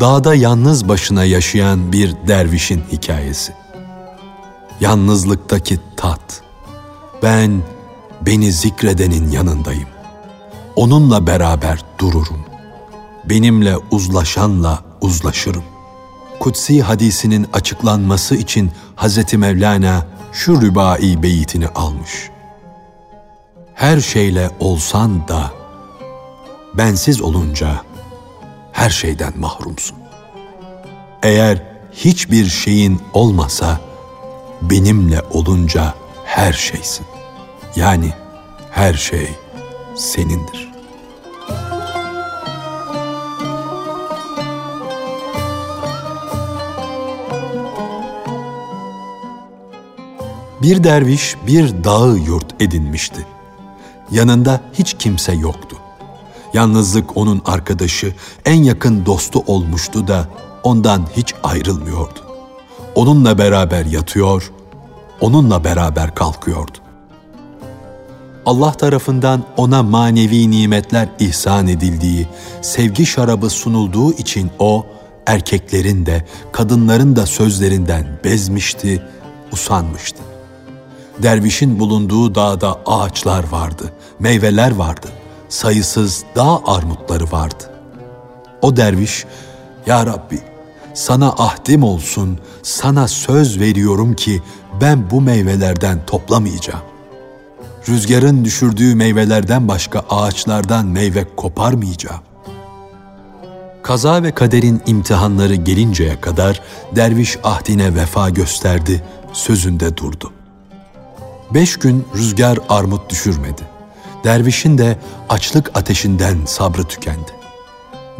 Dağda yalnız başına yaşayan bir dervişin hikayesi. Yalnızlıktaki tat. Ben beni zikredenin yanındayım. Onunla beraber dururum. Benimle uzlaşanla uzlaşırım. Kutsi hadisinin açıklanması için Hz. Mevlana şu rübai beyitini almış. Her şeyle olsan da bensiz olunca her şeyden mahrumsun. Eğer hiçbir şeyin olmasa benimle olunca her şeysin. Yani her şey senindir. Bir derviş bir dağı yurt edinmişti. Yanında hiç kimse yoktu. Yalnızlık onun arkadaşı, en yakın dostu olmuştu da ondan hiç ayrılmıyordu. Onunla beraber yatıyor, onunla beraber kalkıyordu. Allah tarafından ona manevi nimetler ihsan edildiği, sevgi şarabı sunulduğu için o, erkeklerin de, kadınların da sözlerinden bezmişti, usanmıştı. Dervişin bulunduğu dağda ağaçlar vardı, meyveler vardı, sayısız dağ armutları vardı. O derviş, Ya Rabbi, sana ahdim olsun, sana söz veriyorum ki ben bu meyvelerden toplamayacağım. Rüzgarın düşürdüğü meyvelerden başka ağaçlardan meyve koparmayacağım. Kaza ve kaderin imtihanları gelinceye kadar derviş ahdine vefa gösterdi, sözünde durdu. Beş gün rüzgar armut düşürmedi. Dervişin de açlık ateşinden sabrı tükendi.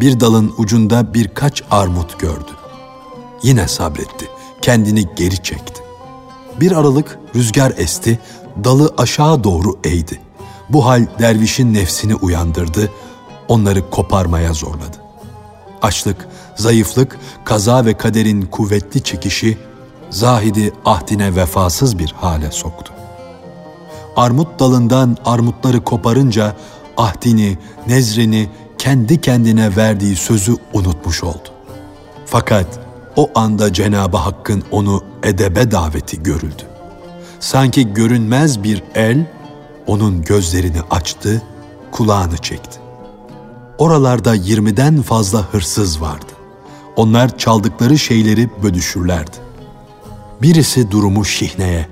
Bir dalın ucunda birkaç armut gördü. Yine sabretti, kendini geri çekti. Bir aralık rüzgar esti, dalı aşağı doğru eğdi. Bu hal dervişin nefsini uyandırdı, onları koparmaya zorladı. Açlık, zayıflık, kaza ve kaderin kuvvetli çekişi Zahid'i ahdine vefasız bir hale soktu. Armut dalından armutları koparınca ahdini, nezrini, kendi kendine verdiği sözü unutmuş oldu. Fakat o anda Cenab-ı Hakk'ın onu edebe daveti görüldü. Sanki görünmez bir el onun gözlerini açtı, kulağını çekti. Oralarda yirmiden fazla hırsız vardı. Onlar çaldıkları şeyleri bölüşürlerdi. Birisi durumu Şihne'ye,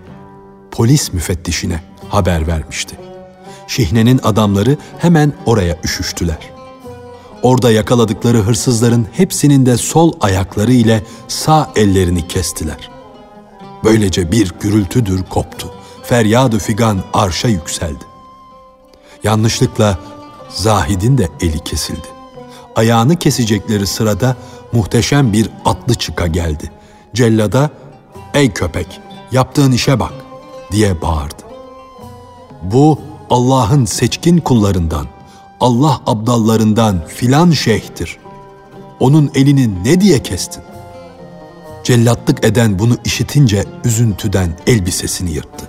polis müfettişine haber vermişti. Şihne'nin adamları hemen oraya üşüştüler. Orada yakaladıkları hırsızların hepsinin de sol ayakları ile sağ ellerini kestiler. Böylece bir gürültüdür koptu. Feryadı figan arşa yükseldi. Yanlışlıkla Zahid'in de eli kesildi. Ayağını kesecekleri sırada muhteşem bir atlı çıka geldi. Cellada, ''Ey köpek, yaptığın işe bak!'' diye bağırdı. Bu Allah'ın seçkin kullarından, Allah abdallarından filan şeyhtir. Onun elini ne diye kestin? Cellatlık eden bunu işitince üzüntüden elbisesini yırttı.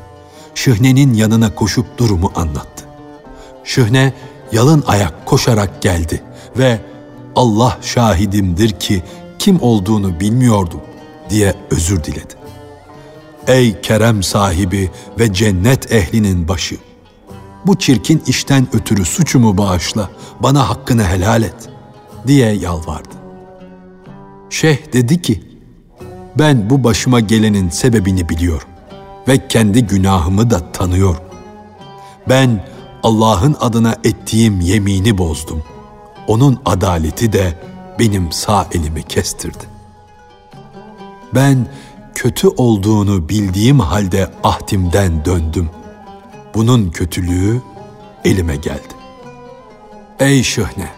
Şıhne'nin yanına koşup durumu anlattı. Şıhne yalın ayak koşarak geldi ve Allah şahidimdir ki kim olduğunu bilmiyordum diye özür diledi. Ey kerem sahibi ve cennet ehlinin başı! Bu çirkin işten ötürü suçumu bağışla, bana hakkını helal et diye yalvardı. Şeyh dedi ki, ben bu başıma gelenin sebebini biliyorum ve kendi günahımı da tanıyorum. Ben Allah'ın adına ettiğim yemini bozdum. Onun adaleti de benim sağ elimi kestirdi. Ben kötü olduğunu bildiğim halde ahdimden döndüm. Bunun kötülüğü elime geldi. Ey şöhne!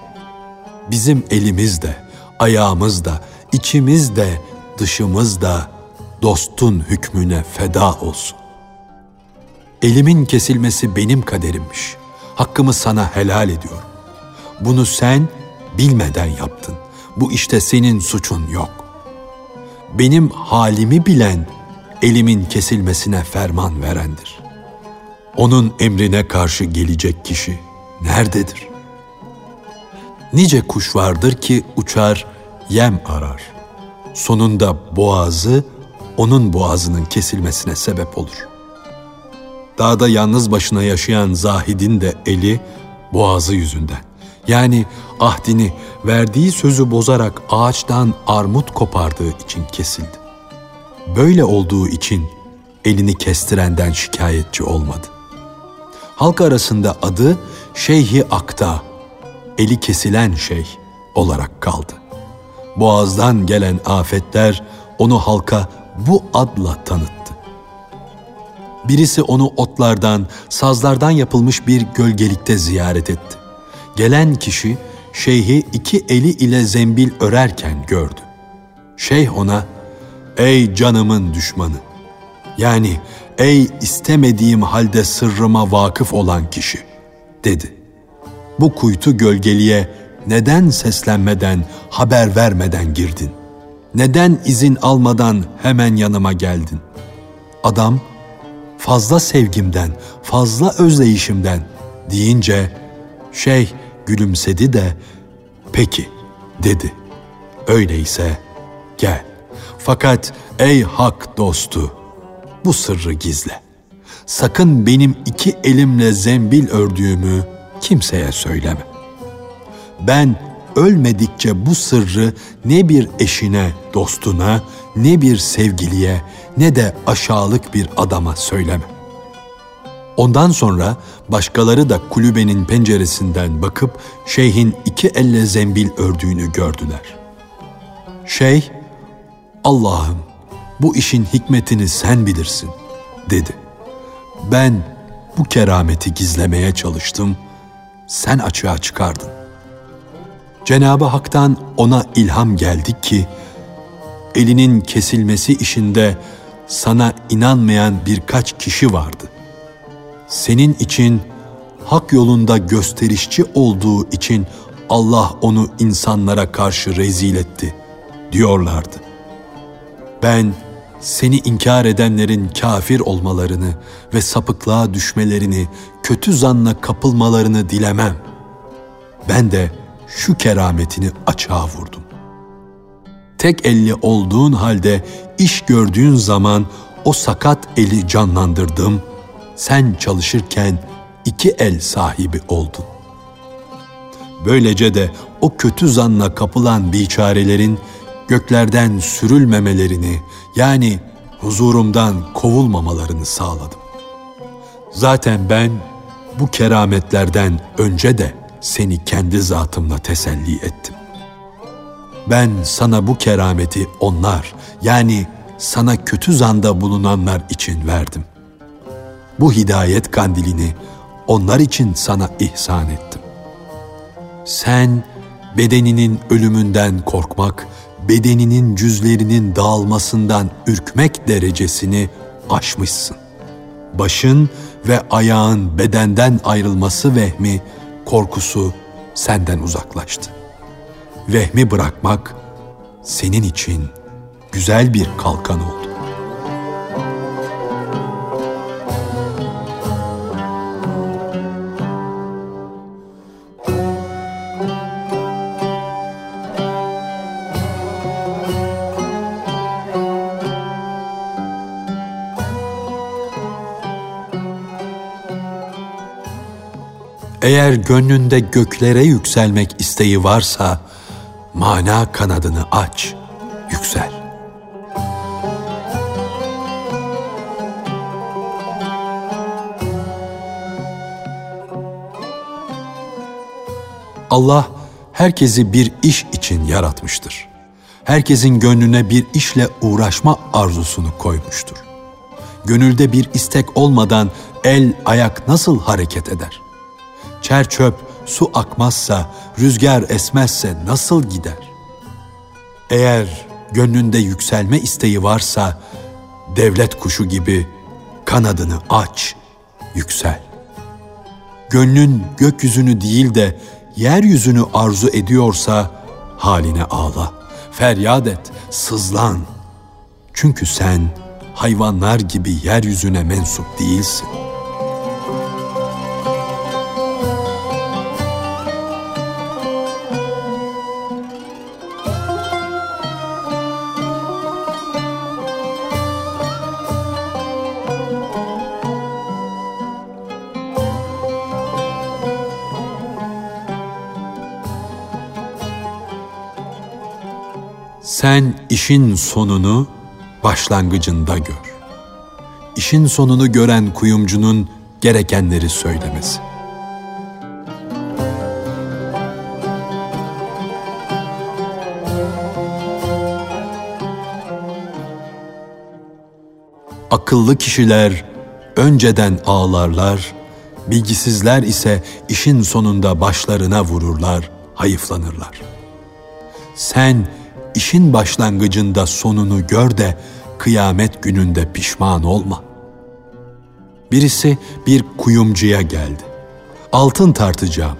Bizim elimizde, ayağımızda, içimizde, dışımızda dostun hükmüne feda olsun. Elimin kesilmesi benim kaderimmiş. Hakkımı sana helal ediyorum. Bunu sen bilmeden yaptın. Bu işte senin suçun yok benim halimi bilen elimin kesilmesine ferman verendir. Onun emrine karşı gelecek kişi nerededir? Nice kuş vardır ki uçar, yem arar. Sonunda boğazı onun boğazının kesilmesine sebep olur. Dağda yalnız başına yaşayan Zahid'in de eli boğazı yüzünden. Yani ahdini verdiği sözü bozarak ağaçtan armut kopardığı için kesildi. Böyle olduğu için elini kestirenden şikayetçi olmadı. Halk arasında adı Şeyhi Akta, eli kesilen şeyh olarak kaldı. Boğazdan gelen afetler onu halka bu adla tanıttı. Birisi onu otlardan, sazlardan yapılmış bir gölgelikte ziyaret etti. Gelen kişi şeyhi iki eli ile zembil örerken gördü. Şeyh ona, ''Ey canımın düşmanı, yani ey istemediğim halde sırrıma vakıf olan kişi, dedi. Bu kuytu gölgeliğe neden seslenmeden, haber vermeden girdin? Neden izin almadan hemen yanıma geldin? Adam, fazla sevgimden, fazla özleyişimden deyince, şey gülümsedi de, peki dedi. Öyleyse gel. Fakat ey hak dostu, bu sırrı gizle. Sakın benim iki elimle zembil ördüğümü kimseye söyleme. Ben ölmedikçe bu sırrı ne bir eşine, dostuna, ne bir sevgiliye, ne de aşağılık bir adama söyleme. Ondan sonra başkaları da kulübenin penceresinden bakıp şeyhin iki elle zembil ördüğünü gördüler. Şeyh, Allah'ım bu işin hikmetini sen bilirsin dedi. Ben bu kerameti gizlemeye çalıştım, sen açığa çıkardın. Cenabı Hak'tan ona ilham geldi ki elinin kesilmesi işinde sana inanmayan birkaç kişi vardı. Senin için hak yolunda gösterişçi olduğu için Allah onu insanlara karşı rezil etti diyorlardı. Ben seni inkar edenlerin kafir olmalarını ve sapıklığa düşmelerini, kötü zanla kapılmalarını dilemem. Ben de şu kerametini açığa vurdum. Tek elli olduğun halde iş gördüğün zaman o sakat eli canlandırdım. Sen çalışırken iki el sahibi oldun. Böylece de o kötü zanla kapılan biçarelerin göklerden sürülmemelerini yani huzurumdan kovulmamalarını sağladım. Zaten ben bu kerametlerden önce de seni kendi zatımla teselli ettim. Ben sana bu kerameti onlar yani sana kötü zanda bulunanlar için verdim. Bu hidayet kandilini onlar için sana ihsan ettim. Sen bedeninin ölümünden korkmak bedeninin cüzlerinin dağılmasından ürkmek derecesini aşmışsın. Başın ve ayağın bedenden ayrılması vehmi, korkusu senden uzaklaştı. Vehmi bırakmak senin için güzel bir kalkan oldu. Eğer gönlünde göklere yükselmek isteği varsa, mana kanadını aç, yüksel. Allah herkesi bir iş için yaratmıştır. Herkesin gönlüne bir işle uğraşma arzusunu koymuştur. Gönülde bir istek olmadan el ayak nasıl hareket eder?'' Çer çöp su akmazsa, rüzgar esmezse nasıl gider? Eğer gönlünde yükselme isteği varsa, devlet kuşu gibi kanadını aç, yüksel. Gönlün gökyüzünü değil de yeryüzünü arzu ediyorsa, haline ağla, feryat et, sızlan. Çünkü sen hayvanlar gibi yeryüzüne mensup değilsin.'' Sen işin sonunu başlangıcında gör. İşin sonunu gören kuyumcunun gerekenleri söylemesi. Akıllı kişiler önceden ağlarlar, bilgisizler ise işin sonunda başlarına vururlar, hayıflanırlar. Sen işin başlangıcında sonunu gör de kıyamet gününde pişman olma. Birisi bir kuyumcuya geldi. Altın tartacağım,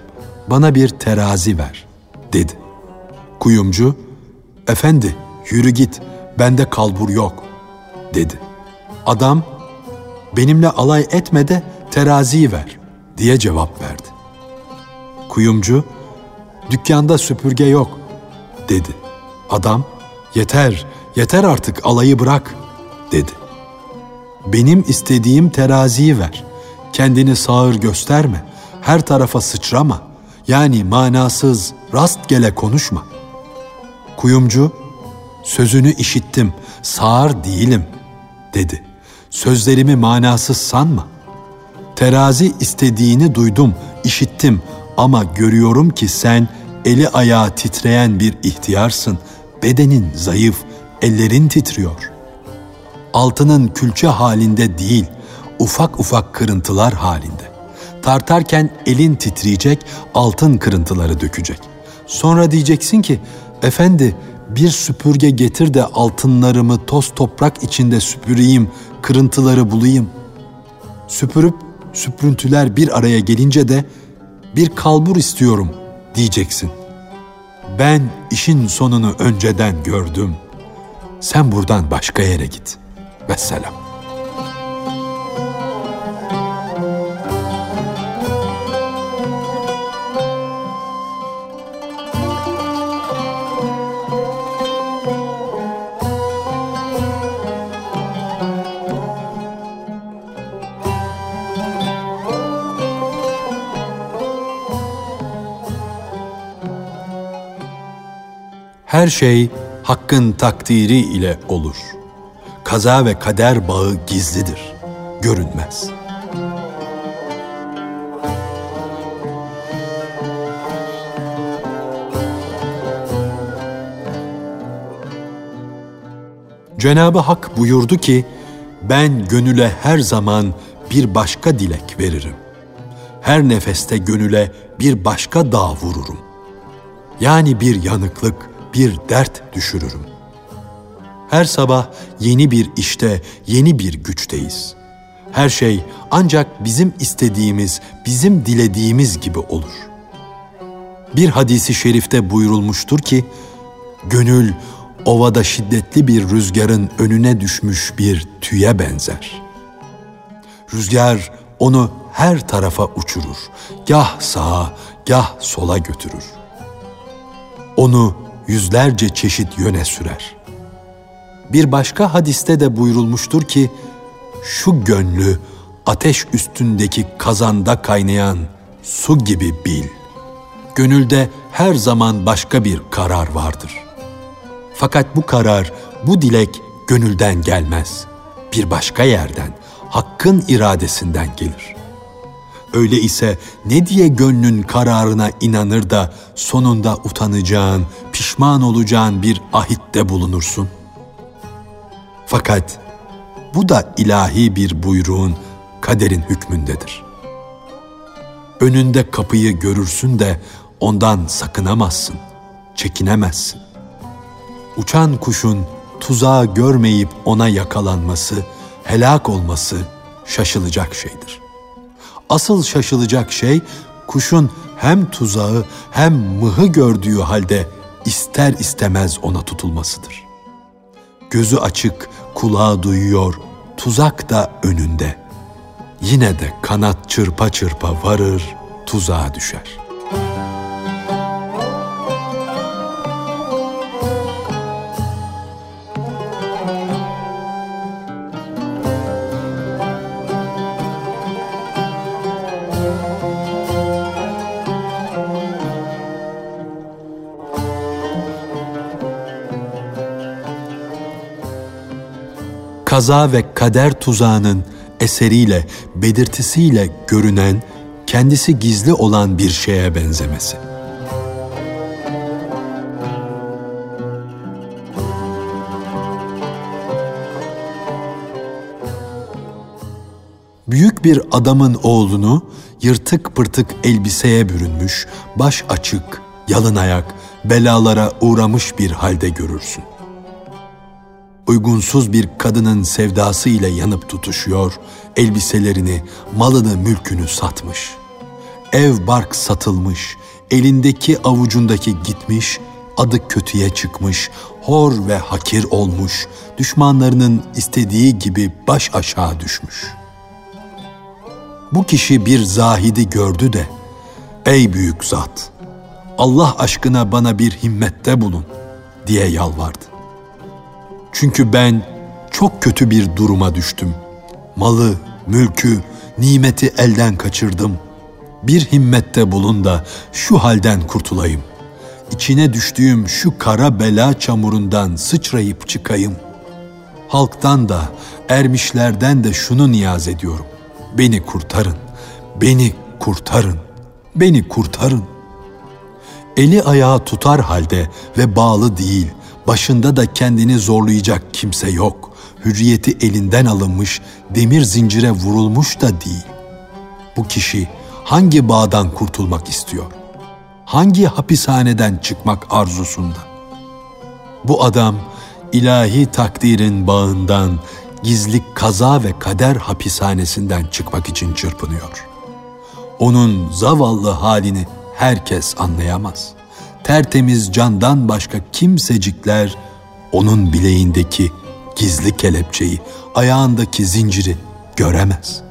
bana bir terazi ver, dedi. Kuyumcu, efendi yürü git, bende kalbur yok, dedi. Adam, benimle alay etme de teraziyi ver, diye cevap verdi. Kuyumcu, dükkanda süpürge yok, dedi. Adam, yeter, yeter artık alayı bırak, dedi. Benim istediğim teraziyi ver. Kendini sağır gösterme, her tarafa sıçrama. Yani manasız, rastgele konuşma. Kuyumcu, sözünü işittim, sağır değilim, dedi. Sözlerimi manasız sanma. Terazi istediğini duydum, işittim ama görüyorum ki sen eli ayağı titreyen bir ihtiyarsın. Bedenin zayıf, ellerin titriyor. Altının külçe halinde değil, ufak ufak kırıntılar halinde. Tartarken elin titreyecek, altın kırıntıları dökecek. Sonra diyeceksin ki, efendi bir süpürge getir de altınlarımı toz toprak içinde süpüreyim, kırıntıları bulayım. Süpürüp süprüntüler bir araya gelince de bir kalbur istiyorum diyeceksin. Ben işin sonunu önceden gördüm. Sen buradan başka yere git. Vesselam. Her şey Hakk'ın takdiri ile olur. Kaza ve kader bağı gizlidir, görünmez. Cenabı Hak buyurdu ki, ben gönüle her zaman bir başka dilek veririm. Her nefeste gönüle bir başka dağ vururum. Yani bir yanıklık, bir dert düşürürüm. Her sabah yeni bir işte, yeni bir güçteyiz. Her şey ancak bizim istediğimiz, bizim dilediğimiz gibi olur. Bir hadisi şerifte buyurulmuştur ki, gönül ovada şiddetli bir rüzgarın önüne düşmüş bir tüye benzer. Rüzgar onu her tarafa uçurur, gah sağa, gah sola götürür. Onu yüzlerce çeşit yöne sürer. Bir başka hadiste de buyurulmuştur ki, şu gönlü ateş üstündeki kazanda kaynayan su gibi bil. Gönülde her zaman başka bir karar vardır. Fakat bu karar, bu dilek gönülden gelmez. Bir başka yerden, hakkın iradesinden gelir. Öyle ise ne diye gönlün kararına inanır da sonunda utanacağın, pişman olacağın bir ahitte bulunursun? Fakat bu da ilahi bir buyruğun, kaderin hükmündedir. Önünde kapıyı görürsün de ondan sakınamazsın, çekinemezsin. Uçan kuşun tuzağı görmeyip ona yakalanması, helak olması şaşılacak şeydir.'' Asıl şaşılacak şey kuşun hem tuzağı hem mıhı gördüğü halde ister istemez ona tutulmasıdır. Gözü açık, kulağı duyuyor, tuzak da önünde. Yine de kanat çırpa çırpa varır, tuzağa düşer.'' Kaza ve kader tuzağının eseriyle, belirtisiyle görünen, kendisi gizli olan bir şeye benzemesi. Büyük bir adamın oğlunu yırtık pırtık elbiseye bürünmüş, baş açık, yalın ayak, belalara uğramış bir halde görürsün. Uygunsuz bir kadının sevdası ile yanıp tutuşuyor, elbiselerini, malını, mülkünü satmış. Ev bark satılmış, elindeki avucundaki gitmiş, adı kötüye çıkmış, hor ve hakir olmuş, düşmanlarının istediği gibi baş aşağı düşmüş. Bu kişi bir zahidi gördü de, ''Ey büyük zat, Allah aşkına bana bir himmette bulun.'' diye yalvardı. Çünkü ben çok kötü bir duruma düştüm. Malı, mülkü, nimeti elden kaçırdım. Bir himmette bulun da şu halden kurtulayım. İçine düştüğüm şu kara bela çamurundan sıçrayıp çıkayım. Halktan da, ermişlerden de şunu niyaz ediyorum. Beni kurtarın, beni kurtarın, beni kurtarın. Eli ayağı tutar halde ve bağlı değil, başında da kendini zorlayacak kimse yok. Hürriyeti elinden alınmış, demir zincire vurulmuş da değil. Bu kişi hangi bağdan kurtulmak istiyor? Hangi hapishaneden çıkmak arzusunda? Bu adam ilahi takdirin bağından, gizli kaza ve kader hapishanesinden çıkmak için çırpınıyor. Onun zavallı halini herkes anlayamaz.'' Tertemiz candan başka kimsecikler onun bileğindeki gizli kelepçeyi, ayağındaki zinciri göremez.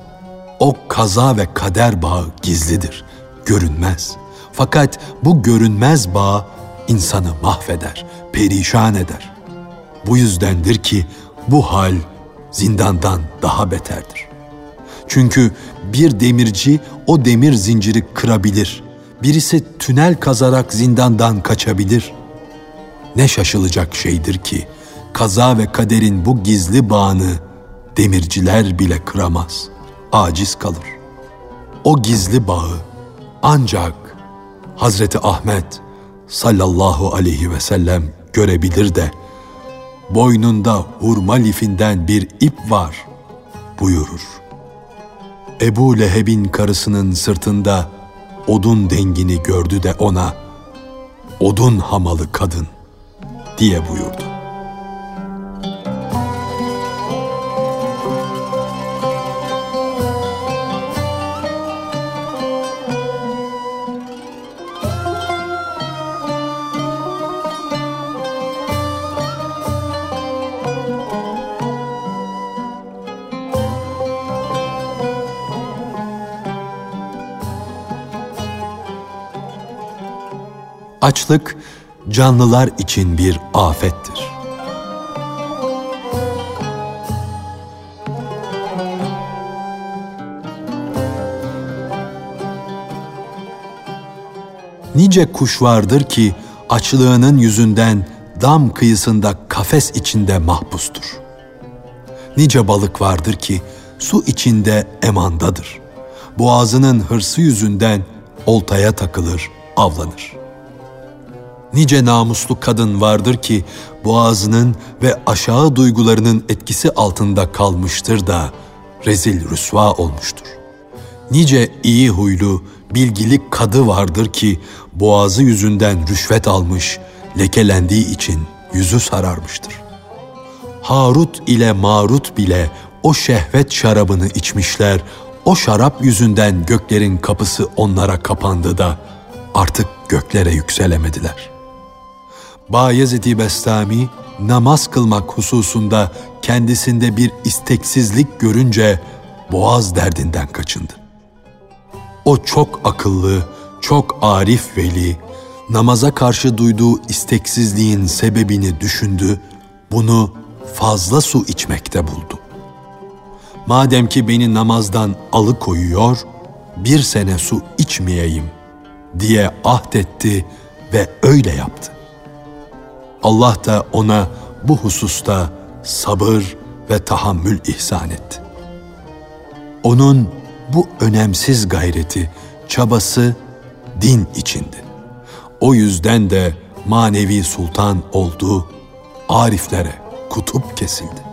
O kaza ve kader bağı gizlidir, görünmez. Fakat bu görünmez bağ insanı mahveder, perişan eder. Bu yüzdendir ki bu hal zindandan daha beterdir. Çünkü bir demirci o demir zinciri kırabilir, birisi tünel kazarak zindandan kaçabilir. Ne şaşılacak şeydir ki kaza ve kaderin bu gizli bağını demirciler bile kıramaz, aciz kalır. O gizli bağı ancak Hazreti Ahmet sallallahu aleyhi ve sellem görebilir de boynunda hurma lifinden bir ip var buyurur. Ebu Leheb'in karısının sırtında odun dengini gördü de ona odun hamalı kadın diye buyurdu. Açlık canlılar için bir afettir. Nice kuş vardır ki açlığının yüzünden dam kıyısında kafes içinde mahpustur. Nice balık vardır ki su içinde emandadır. Boğazının hırsı yüzünden oltaya takılır, avlanır nice namuslu kadın vardır ki boğazının ve aşağı duygularının etkisi altında kalmıştır da rezil rüsva olmuştur. Nice iyi huylu, bilgili kadı vardır ki boğazı yüzünden rüşvet almış, lekelendiği için yüzü sararmıştır. Harut ile Marut bile o şehvet şarabını içmişler, o şarap yüzünden göklerin kapısı onlara kapandı da artık göklere yükselemediler.'' Bayezid-i Bestami namaz kılmak hususunda kendisinde bir isteksizlik görünce boğaz derdinden kaçındı. O çok akıllı, çok arif veli, namaza karşı duyduğu isteksizliğin sebebini düşündü, bunu fazla su içmekte buldu. Madem ki beni namazdan alıkoyuyor, bir sene su içmeyeyim diye ahdetti ve öyle yaptı. Allah da ona bu hususta sabır ve tahammül ihsan etti. Onun bu önemsiz gayreti, çabası din içindi. O yüzden de manevi sultan oldu, ariflere kutup kesildi.